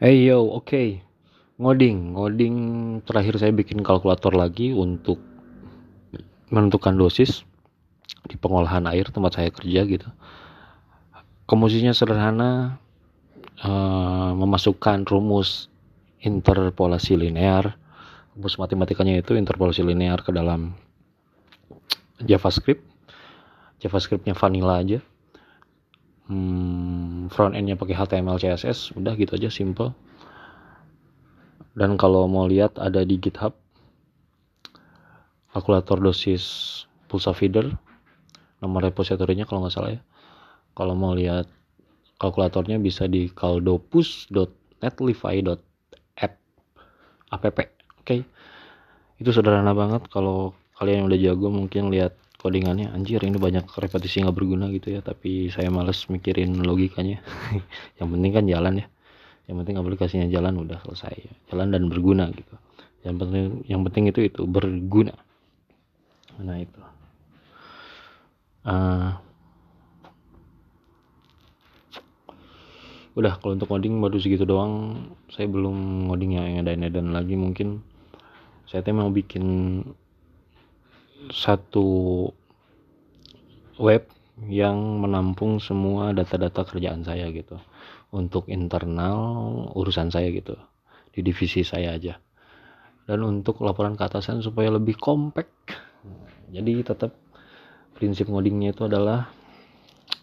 Hey yo, oke. Ngoding, ngoding terakhir saya bikin kalkulator lagi untuk menentukan dosis di pengolahan air tempat saya kerja gitu. Komposisinya sederhana, uh, memasukkan rumus interpolasi linear, rumus matematikanya itu interpolasi linear ke dalam JavaScript. JavaScriptnya vanilla aja hmm, front endnya pakai HTML CSS udah gitu aja simple. Dan kalau mau lihat ada di GitHub. Kalkulator dosis pulsa feeder nomor repositorinya kalau nggak salah ya. Kalau mau lihat kalkulatornya bisa di kaldopus.netlify.app app. Oke? Okay. itu sederhana banget. Kalau kalian yang udah jago mungkin lihat codingannya. Anjir ini banyak repetisi nggak berguna gitu ya tapi saya males mikirin logikanya. Yang penting kan jalan ya. Yang penting aplikasinya jalan udah selesai jalan dan berguna gitu. Yang penting yang penting itu itu berguna. Nah itu. Uh, udah kalau untuk coding baru segitu doang. Saya belum ngoding yang ada dan lagi mungkin. Saya tuh mau bikin satu web yang menampung semua data-data kerjaan saya gitu. Untuk internal urusan saya gitu di divisi saya aja. Dan untuk laporan ke atasan supaya lebih kompak jadi tetap prinsip ngodingnya itu adalah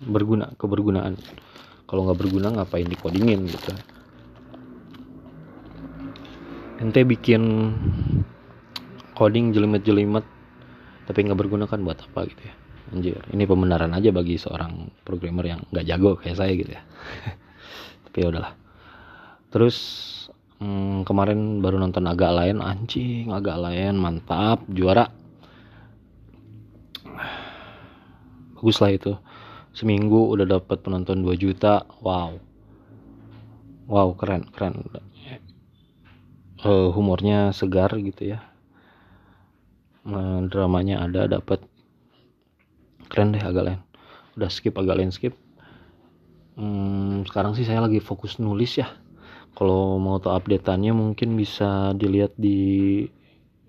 berguna kebergunaan. Kalau nggak berguna ngapain dikodingin gitu? Ente bikin coding jelimet-jelimet tapi nggak berguna kan buat apa gitu ya? Anjir ini pembenaran aja bagi seorang programmer yang nggak jago kayak saya gitu ya. Tapi ya udahlah. Terus hmm, kemarin baru nonton agak lain anjing agak lain mantap juara. Bagus lah itu. Seminggu udah dapat penonton 2 juta wow. Wow keren keren. Uh, humornya segar gitu ya dramanya ada dapat keren deh agak lain. Udah skip agak lain skip. Hmm, sekarang sih saya lagi fokus nulis ya. Kalau mau tahu updateannya mungkin bisa dilihat di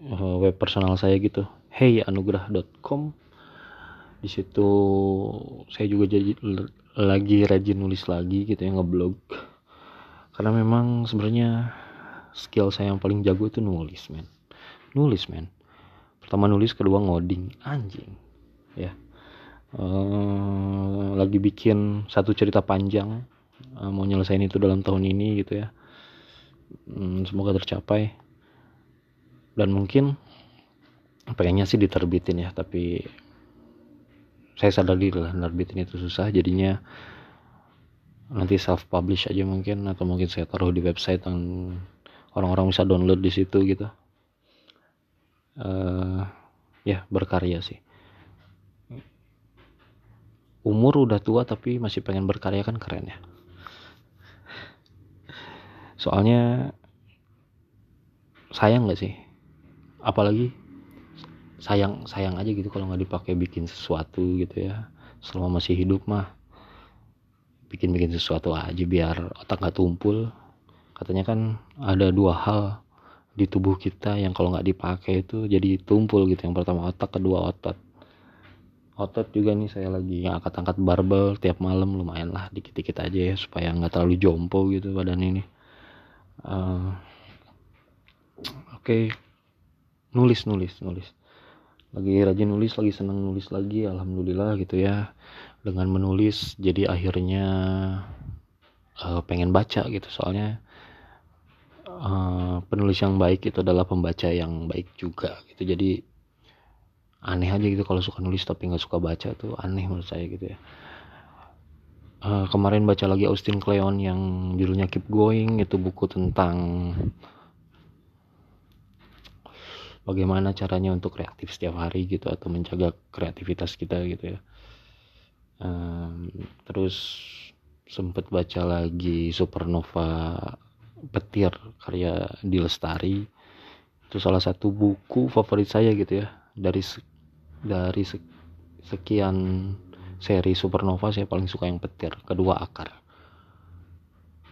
uh, web personal saya gitu. Heyanugrah.com di situ saya juga jadi lagi rajin nulis lagi gitu ya ngeblog. Karena memang sebenarnya skill saya yang paling jago itu nulis men. Nulis men pertama nulis kedua ngoding. Anjing. Ya. Uh, lagi bikin satu cerita panjang uh, mau nyelesain itu dalam tahun ini gitu ya. Um, semoga tercapai. Dan mungkin pengennya sih diterbitin ya tapi saya sadar diri lah nerbitin itu susah. Jadinya nanti self publish aja mungkin atau mungkin saya taruh di website yang orang-orang bisa download di situ gitu uh, ya berkarya sih. Umur udah tua tapi masih pengen berkarya kan keren ya. Soalnya sayang gak sih? Apalagi sayang sayang aja gitu kalau nggak dipakai bikin sesuatu gitu ya. Selama masih hidup mah bikin bikin sesuatu aja biar otak nggak tumpul. Katanya kan ada dua hal di tubuh kita yang kalau nggak dipakai itu jadi tumpul gitu yang pertama otak kedua otot. Otot juga nih saya lagi angkat-angkat barbel tiap malam lumayan lah dikit-dikit aja ya supaya nggak terlalu jompo gitu badan ini. Uh, oke. Okay. nulis nulis nulis. Lagi rajin nulis lagi seneng nulis lagi alhamdulillah gitu ya. Dengan menulis jadi akhirnya uh, pengen baca gitu soalnya uh, penulis yang baik itu adalah pembaca yang baik juga gitu. Jadi aneh aja gitu kalau suka nulis tapi nggak suka baca tuh aneh menurut saya gitu ya. Uh, kemarin baca lagi Austin Kleon yang judulnya Keep Going itu buku tentang bagaimana caranya untuk reaktif setiap hari gitu atau menjaga kreativitas kita gitu ya. Um, terus sempet baca lagi Supernova petir karya Dilestari itu salah satu buku favorit saya gitu ya. Dari dari sekian seri Supernova saya paling suka yang petir kedua akar.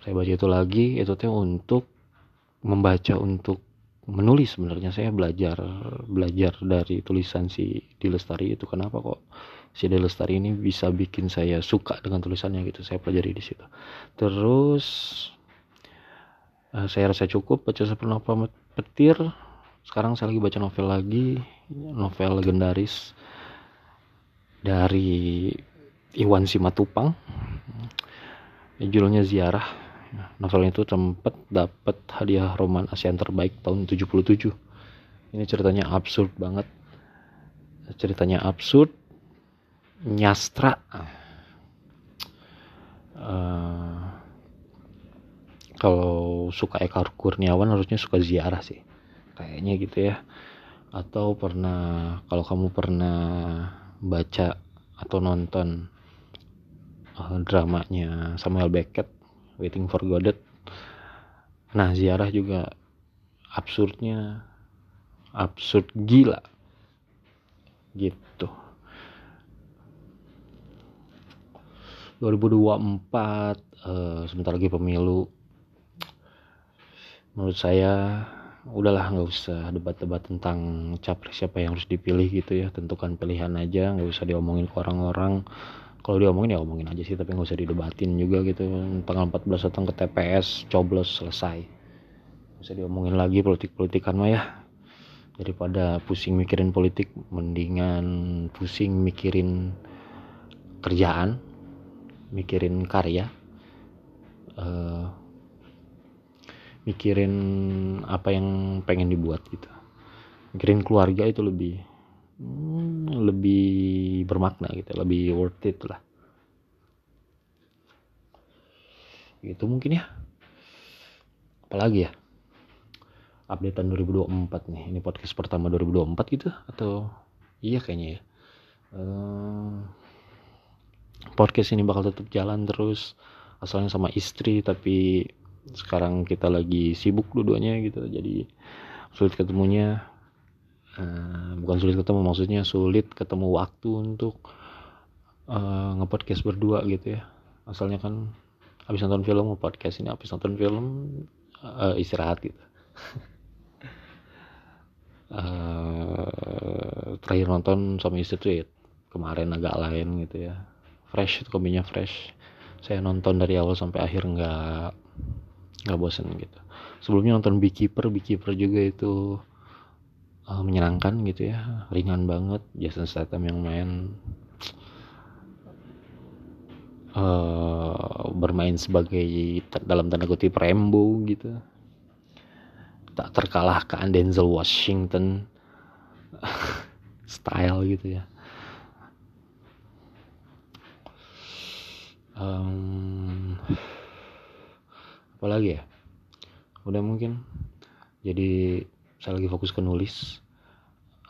Saya baca itu lagi itu teh untuk membaca untuk menulis sebenarnya. Saya belajar belajar dari tulisan si Dilestari itu. Kenapa kok si Dilestari ini bisa bikin saya suka dengan tulisannya gitu? Saya pelajari di situ. Terus uh, saya rasa cukup baca Supernova Petir. Sekarang saya lagi baca novel lagi novel legendaris dari Iwan Simatupang. Judulnya Ziarah. Novel itu tempat dapat hadiah roman ASEAN terbaik tahun 77 ini ceritanya absurd banget. Ceritanya absurd nyastra. Uh, kalau suka Eka Kurniawan harusnya suka ziarah sih. Kayaknya gitu ya. Atau pernah kalau kamu pernah baca atau nonton uh, dramanya Samuel Beckett Waiting for Godot. Nah ziarah juga absurdnya absurd gila. Gitu. 2024 uh, sebentar lagi pemilu menurut saya udahlah nggak usah debat-debat tentang capres siapa yang harus dipilih gitu ya. Tentukan pilihan aja nggak usah diomongin ke orang-orang. Kalau diomongin ya omongin aja sih tapi nggak usah didebatin juga gitu. Tanggal 14 datang ke TPS coblos selesai. Nggak usah diomongin lagi politik-politikan mah ya. Daripada pusing mikirin politik mendingan pusing mikirin kerjaan mikirin karya. Uh, mikirin apa yang pengen dibuat gitu. Mikirin keluarga itu lebih hmm, lebih bermakna gitu lebih worth it lah. Gitu mungkin ya. Apalagi ya? Updatean 2024 nih. Ini podcast pertama 2024 gitu atau? Iya kayaknya ya. Uh, podcast ini bakal tetap jalan terus asalnya sama istri tapi sekarang kita lagi sibuk dua-duanya gitu jadi sulit ketemunya. Uh, bukan sulit ketemu maksudnya sulit ketemu waktu untuk uh, ngepodcast berdua gitu ya. Asalnya kan habis nonton film podcast ini habis nonton film uh, istirahat gitu. Uh, terakhir nonton sama istri tuh ya, kemarin agak lain gitu ya. Fresh itu kopinya fresh. Saya nonton dari awal sampai akhir nggak nggak bosan gitu. Sebelumnya nonton Beekeeper Beekeeper juga itu uh, menyenangkan gitu ya. Ringan banget Jason Statham yang main. Uh, bermain sebagai dalam tanda kutip Rambo gitu. Tak terkalahkan Denzel Washington. Style gitu ya. Um, apalagi ya? Udah mungkin. Jadi saya lagi fokus ke nulis.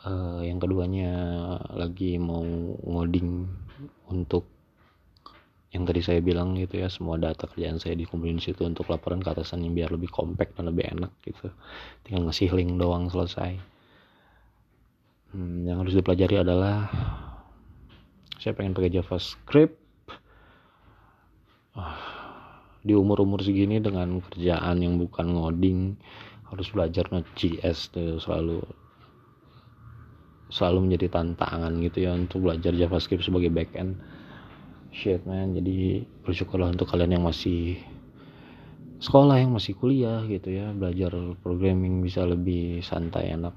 Uh, yang keduanya lagi mau ngoding untuk yang tadi saya bilang gitu ya semua data kerjaan saya dikumpulin situ untuk laporan ke atasan yang biar lebih compact dan lebih enak gitu. Tinggal ngasih link doang selesai. Hmm, yang harus dipelajari adalah saya pengen pakai JavaScript. Ah, di umur-umur segini dengan kerjaan yang bukan ngoding harus belajar Node.js tuh selalu selalu menjadi tantangan gitu ya untuk belajar JavaScript sebagai backend. Shit man. Jadi bersyukurlah untuk kalian yang masih sekolah yang masih kuliah gitu ya. Belajar programming bisa lebih santai enak.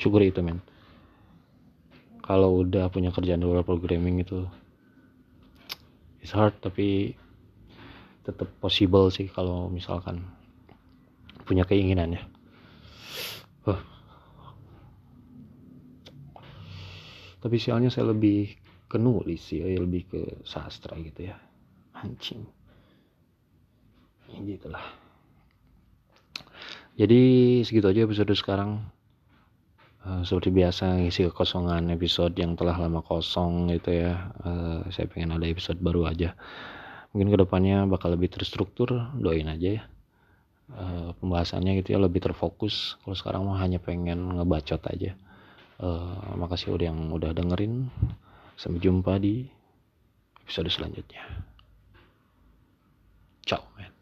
Syukur itu men. Kalau udah punya kerjaan di luar programming itu it's hard tapi tetap possible sih kalau misalkan punya keinginan ya. Huh. tapi sialnya saya lebih ke nulis ya lebih ke sastra gitu ya. Anjing. Ya gitulah. Jadi segitu aja episode sekarang. Uh, seperti biasa ngisi kekosongan episode yang telah lama kosong gitu ya. Uh, saya pengen ada episode baru aja mungkin ke depannya bakal lebih terstruktur doain aja ya. Uh, pembahasannya gitu ya lebih terfokus. Kalau sekarang mah hanya pengen ngebacot aja. Uh, makasih udah yang udah dengerin. Sampai jumpa di episode selanjutnya. Ciao men